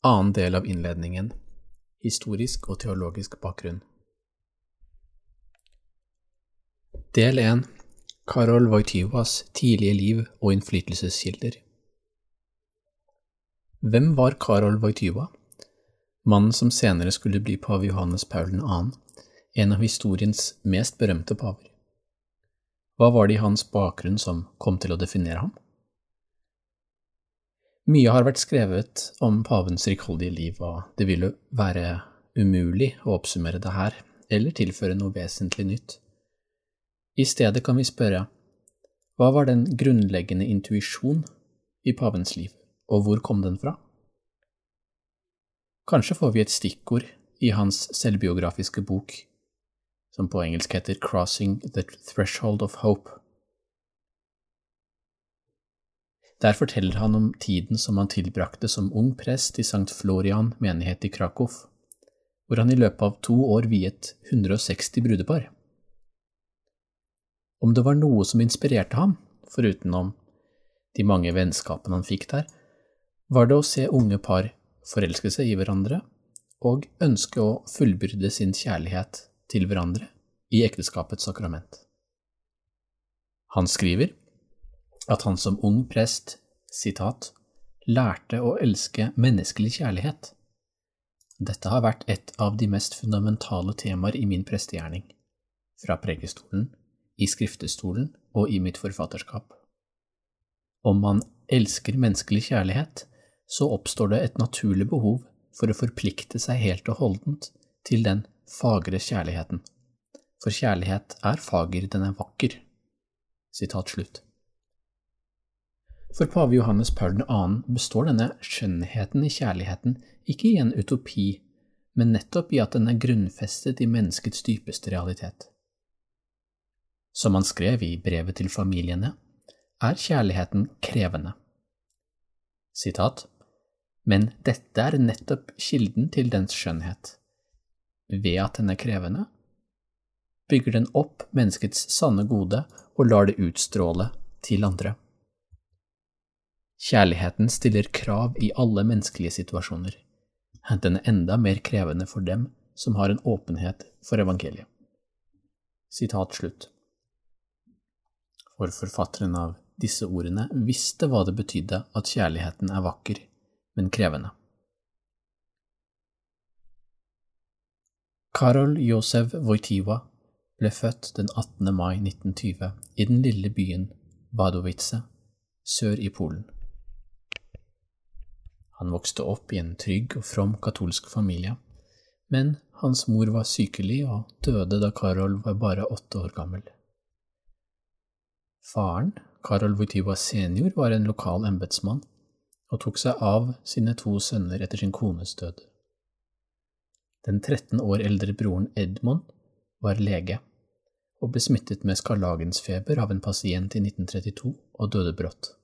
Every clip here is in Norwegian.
annen del av innledningen, historisk og teologisk bakgrunn. Del 1 Karol Wojtyvas tidlige liv og innflytelseskilder Hvem var Karol Wojtyva? Mannen som senere skulle bli pave Johannes Paul 2., en av historiens mest berømte paver. Hva var det i hans bakgrunn som kom til å definere ham? Mye har vært skrevet om pavens rikholdige liv, og det ville være umulig å oppsummere det her, eller tilføre noe vesentlig nytt. I stedet kan vi spørre, hva var den grunnleggende intuisjon i pavens liv, og hvor kom den fra? Kanskje får vi et stikkord i hans selvbiografiske bok, som på engelsk heter Crossing the Threshold of Hope. Der forteller han om tiden som han tilbrakte som ung prest i Sankt Florian menighet i Krakow, hvor han i løpet av to år viet 160 brudepar. Om det var noe som inspirerte ham, forutenom de mange vennskapene han fikk der, var det å se unge par forelske seg i hverandre og ønske å fullbyrde sin kjærlighet til hverandre i ekteskapets sakrament. Han skriver at han som ung prest, sitat, lærte å elske menneskelig kjærlighet. Dette har vært et av de mest fundamentale temaer i min prestegjerning, fra prekestolen i skriftestolen og i mitt forfatterskap. Om man elsker menneskelig kjærlighet, så oppstår det et naturlig behov for å forplikte seg helt og holdent til den fagre kjærligheten, for kjærlighet er fager, den er vakker. Sitat slutt. For pave Johannes Paul 2. består denne skjønnheten i kjærligheten ikke i en utopi, men nettopp i at den er grunnfestet i menneskets dypeste realitet. Som han skrev i brevet til familiene, er kjærligheten krevende. Sitat, men dette er nettopp kilden til dens skjønnhet. Ved at den er krevende, bygger den opp menneskets sanne gode og lar det utstråle til andre. Kjærligheten stiller krav i alle menneskelige situasjoner. Den er enda mer krevende for dem som har en åpenhet for evangeliet. Sitat slutt for forfatteren av disse ordene visste hva det betydde at kjærligheten er vakker, men krevende. Karol Josef Wojtyła ble født den 18. mai 1920 i den lille byen Wadowice sør i Polen. Han vokste opp i en trygg og from katolsk familie, men hans mor var sykelig og døde da Karol var bare åtte år gammel. Faren, Karol Wojtyła senior, var en lokal embetsmann og tok seg av sine to sønner etter sin kones død. Den 13 år eldre broren Edmund var lege og ble smittet med skarlagensfeber av en pasient i 1932 og døde brått.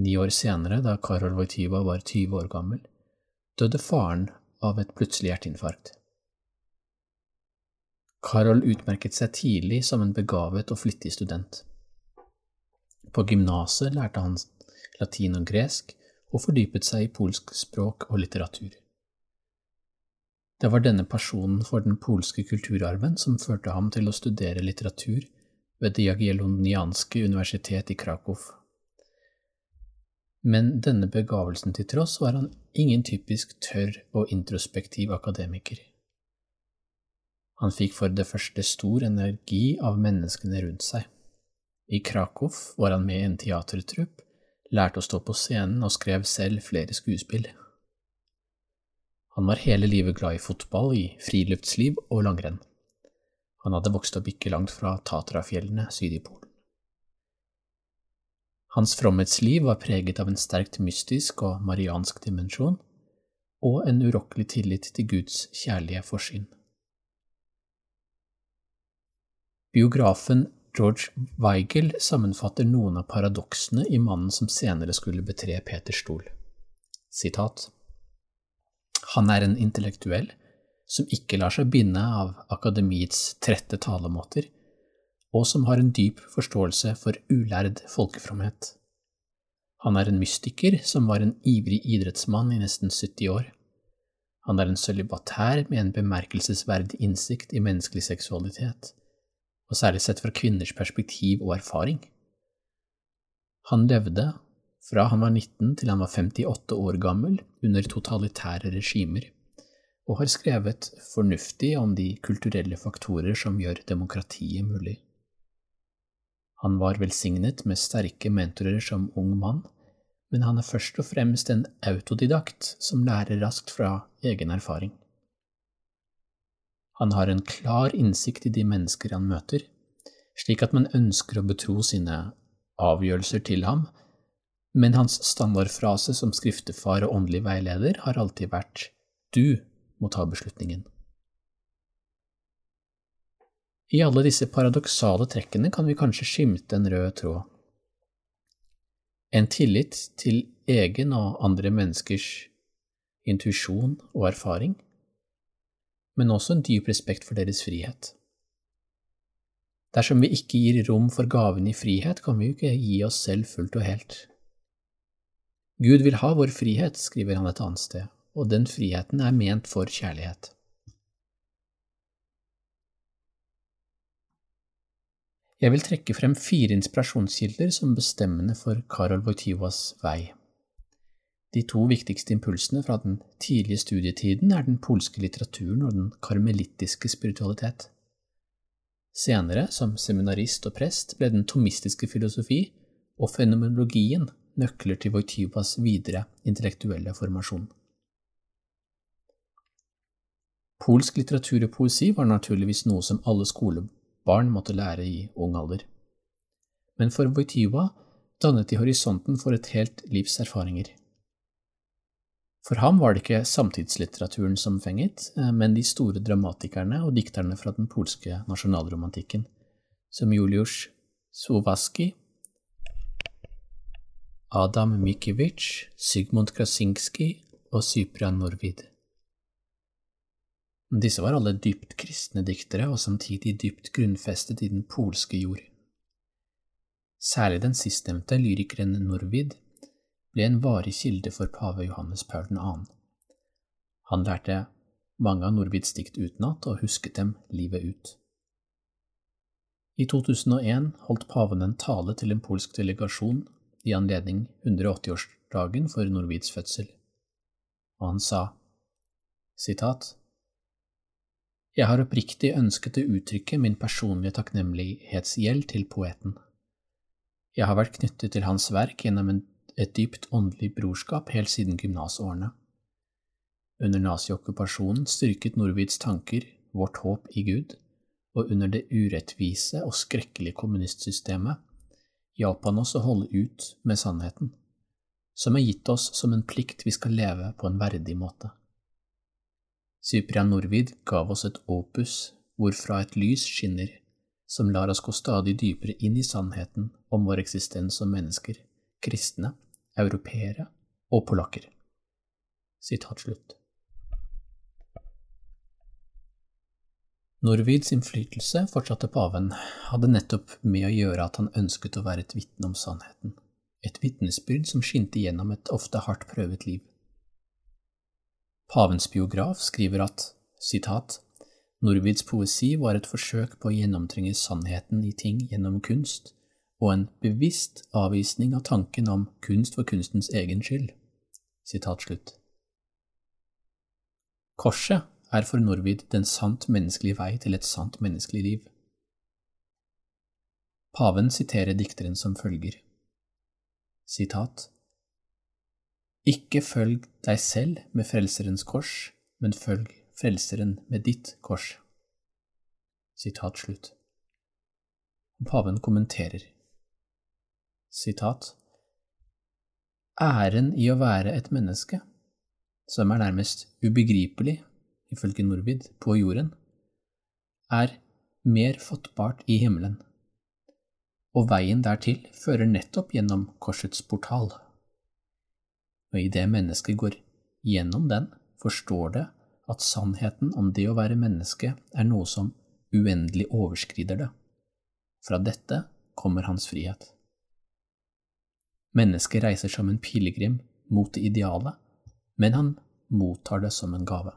Ni år senere, da Karol Wojtyla var 20 år gammel, døde faren av et plutselig hjerteinfarkt. Karol utmerket seg tidlig som en begavet og flittig student. På gymnaset lærte han latin og gresk, og fordypet seg i polsk språk og litteratur. Det var denne personen for den polske kulturarven som førte ham til å studere litteratur ved Det jagiellonianske universitet i Krakow. Men denne begavelsen til tross var han ingen typisk tørr og introspektiv akademiker. Han fikk for det første stor energi av menneskene rundt seg. I Krakow var han med i en teatertrupp, lærte å stå på scenen og skrev selv flere skuespill. Han var hele livet glad i fotball, i friluftsliv og langrenn. Han hadde vokst opp ikke langt fra Tatrafjellene syd i Polen. Hans fromhetsliv var preget av en sterkt mystisk og mariansk dimensjon, og en urokkelig tillit til Guds kjærlige forsyn. Biografen George Weigel sammenfatter noen av paradoksene i mannen som senere skulle betre Peters stol. Sitat. Han er en intellektuell som ikke lar seg binde av akademiets trette talemåter, og som har en dyp forståelse for ulærd folkefromhet. Han er en mystiker som var en ivrig idrettsmann i nesten 70 år. Han er en sølibatær med en bemerkelsesverdig innsikt i menneskelig seksualitet og særlig sett fra kvinners perspektiv og erfaring. Han levde fra han var 19 til han var 58 år gammel under totalitære regimer, og har skrevet fornuftig om de kulturelle faktorer som gjør demokratiet mulig. Han var velsignet med sterke mentorer som ung mann, men han er først og fremst en autodidakt som lærer raskt fra egen erfaring. Han har en klar innsikt i de mennesker han møter, slik at man ønsker å betro sine avgjørelser til ham, men hans standardfrase som skriftefar og åndelig veileder har alltid vært du må ta beslutningen. I alle disse paradoksale trekkene kan vi kanskje skimte en rød tråd. En tillit til egen og andre menneskers intuisjon og erfaring, men også en dyp respekt for deres frihet. Dersom vi ikke gir rom for gaven i frihet, kan vi jo ikke gi oss selv fullt og helt. Gud vil ha vår frihet, skriver han et annet sted, og den friheten er ment for kjærlighet. Jeg vil trekke frem fire inspirasjonskilder som bestemmende for Karol Wojtyvas vei. De to viktigste impulsene fra den tidlige studietiden er den polske litteraturen og den karmelittiske spiritualitet. Senere, som seminarist og prest, ble den tomistiske filosofi og fenomenologien nøkler til Wojtyvas videre intellektuelle formasjon. Polsk litteratur og poesi var naturligvis noe som alle skolebarn måtte lære i ung alder. Men for Wojtyla dannet de horisonten for et helt livs erfaringer. For ham var det ikke samtidslitteraturen som fenget, eh, men de store dramatikerne og dikterne fra den polske nasjonalromantikken, som Juliusz Słowacki, Adam Mikiewicz, Sigmund Krasinski og Cyprian Norvid. Disse var alle dypt kristne diktere og samtidig dypt grunnfestet i den polske jord. Særlig den sistnevnte, lyrikeren Norvid, ble en varig kilde for pave Johannes Paul 2. Han lærte mange av Norvids dikt utenat og husket dem livet ut. I 2001 holdt paven en tale til en polsk delegasjon i anledning 180-årsdagen for Norvids fødsel, og han sa, sitat, Jeg har oppriktig ønsket å uttrykke min personlige takknemlighetsgjeld til poeten. Jeg har vært knyttet til hans verk gjennom en et dypt åndelig brorskap helt siden gymnasårene. Under naziokkupasjonen styrket Nordvids tanker vårt håp i Gud, og under det urettvise og skrekkelige kommunistsystemet hjalp han oss å holde ut med sannheten, som er gitt oss som en plikt vi skal leve på en verdig måte. Cyprian Norvid gav oss et opus hvorfra et lys skinner, som lar oss gå stadig dypere inn i sannheten om vår eksistens som mennesker kristne, europeere og polakker. Sitat slutt. Norvids innflytelse, fortsatte paven, hadde nettopp med å gjøre at han ønsket å være et vitne om sannheten, et vitnesbyrd som skinte gjennom et ofte hardt prøvet liv. Pavens biograf skriver at sitat, Norvids poesi var et forsøk på å gjennomtrenge sannheten i ting gjennom kunst, og en bevisst avvisning av tanken om kunst for kunstens egen skyld. Sitat slutt. Korset er for Norvid den sant menneskelige vei til et sant menneskelig liv. Paven siterer dikteren som følger. Sitat. Ikke følg deg selv med Frelserens kors, men følg Frelseren med ditt kors. Sitat slutt. Paven kommenterer sitat, æren i å være et menneske, som er nærmest ubegripelig, ifølge Norvid, på jorden, er mer fattbart i himmelen, og veien dertil fører nettopp gjennom korsets portal. Og idet mennesket går gjennom den, forstår det at sannheten om det å være menneske er noe som uendelig overskrider det. Fra dette kommer hans frihet. Mennesket reiser som en pilegrim mot det ideale, men han mottar det som en gave.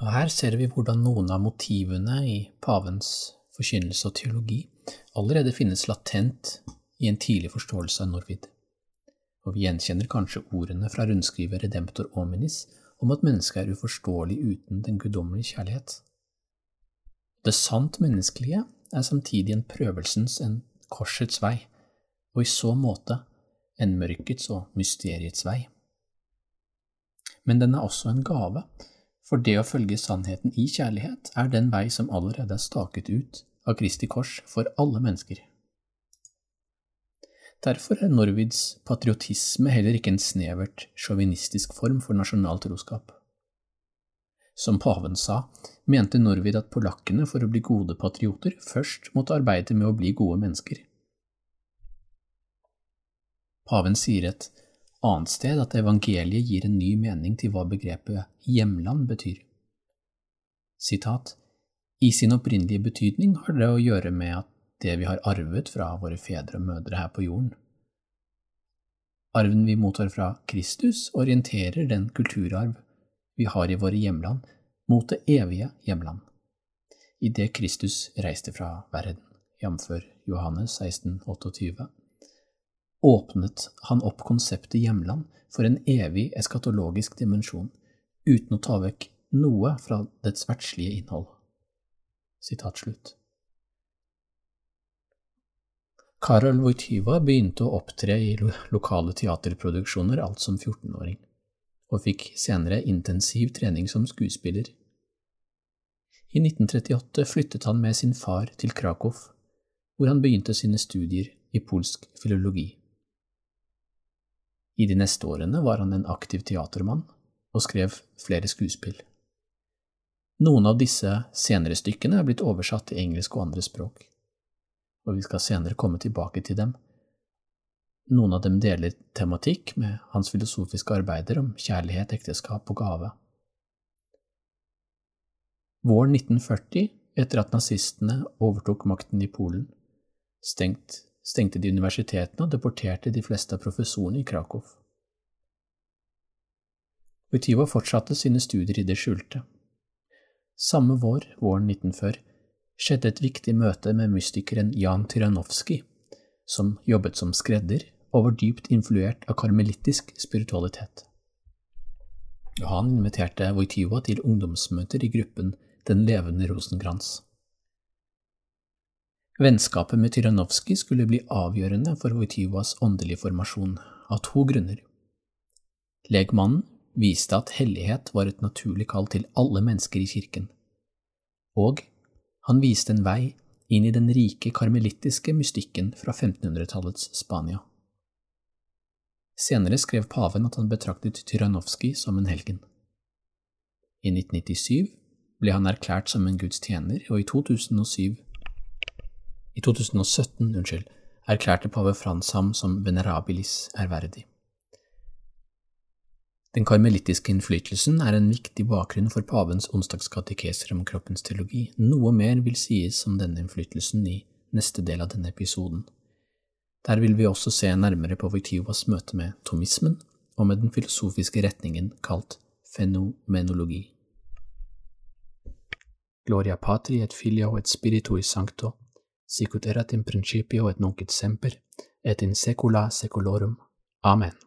Og Her ser vi hvordan noen av motivene i pavens forkynnelse og teologi allerede finnes latent i en tidlig forståelse av Norvid. Og vi gjenkjenner kanskje ordene fra rundskrivet Redemptor Ominis om at mennesket er uforståelig uten den guddommelige kjærlighet. Det sant menneskelige er samtidig en prøvelsens, en korsets vei, og i så måte en mørkets og mysteriets vei. Men den er også en gave, for det å følge sannheten i kjærlighet er den vei som allerede er staket ut av Kristi kors for alle mennesker. Derfor er Norvids patriotisme heller ikke en snevert sjåvinistisk form for nasjonal troskap. Som paven sa, mente Norvid at polakkene for å bli gode patrioter først måtte arbeide med å bli gode mennesker. Paven sier et annet sted at evangeliet gir en ny mening til hva begrepet hjemland betyr. Sitat, I sin opprinnelige betydning har det å gjøre med at det vi har arvet fra våre fedre og mødre her på jorden. Arven vi mottar fra Kristus, orienterer den kulturarv vi har i våre hjemland, mot det evige hjemland, idet Kristus reiste fra verden, jf. Johannes 16, 28, åpnet han opp konseptet hjemland for en evig eskatologisk dimensjon, uten å ta vekk noe fra dets verdslige innhold. Sitat slutt. Karol Wojtyva begynte å opptre i lokale teaterproduksjoner alt som 14-åring, og fikk senere intensiv trening som skuespiller. I 1938 flyttet han med sin far til Krakow, hvor han begynte sine studier i polsk filologi. I de neste årene var han en aktiv teatermann og skrev flere skuespill. Noen av disse senere stykkene er blitt oversatt til engelsk og andre språk og vi skal senere komme tilbake til dem. Noen av dem deler tematikk med hans filosofiske arbeider om kjærlighet, ekteskap og gave. Våren 1940, etter at nazistene overtok makten i Polen, stengt, stengte de universitetene og deporterte de fleste av professorene i Krakow. Wojtyła fortsatte sine studier i det skjulte. Samme vår, våren 1940, skjedde et viktig møte med mystikeren Jan Tyranowski, som jobbet som skredder og var dypt influert av karmelittisk spiritualitet. Han inviterte Wojtyla til ungdomsmøter i gruppen Den levende rosenkrans. Vennskapet med Tyranowski skulle bli avgjørende for Wojtylas åndelige formasjon, av to grunner. Legmannen viste at hellighet var et naturlig kall til alle mennesker i kirken, og han viste en vei inn i den rike karmelittiske mystikken fra 1500-tallets Spania. Senere skrev paven at han betraktet Tyranovskij som en helgen. I 1997 ble han erklært som en Guds tjener, og i 2007 i 2017 unnskyld, erklærte pave Frans ham som venerabilis ærverdig. Den karmelittiske innflytelsen er en viktig bakgrunn for pavens onsdagskatekeser om kroppens teologi. Noe mer vil sies om denne innflytelsen i neste del av denne episoden. Der vil vi også se nærmere på Wojtywas møte med tomismen og med den filosofiske retningen kalt fenomenologi. Gloria patri et filio et spiritui sancto, sicut erat in principio et nunc et semper, et in secula seculorum. Amen.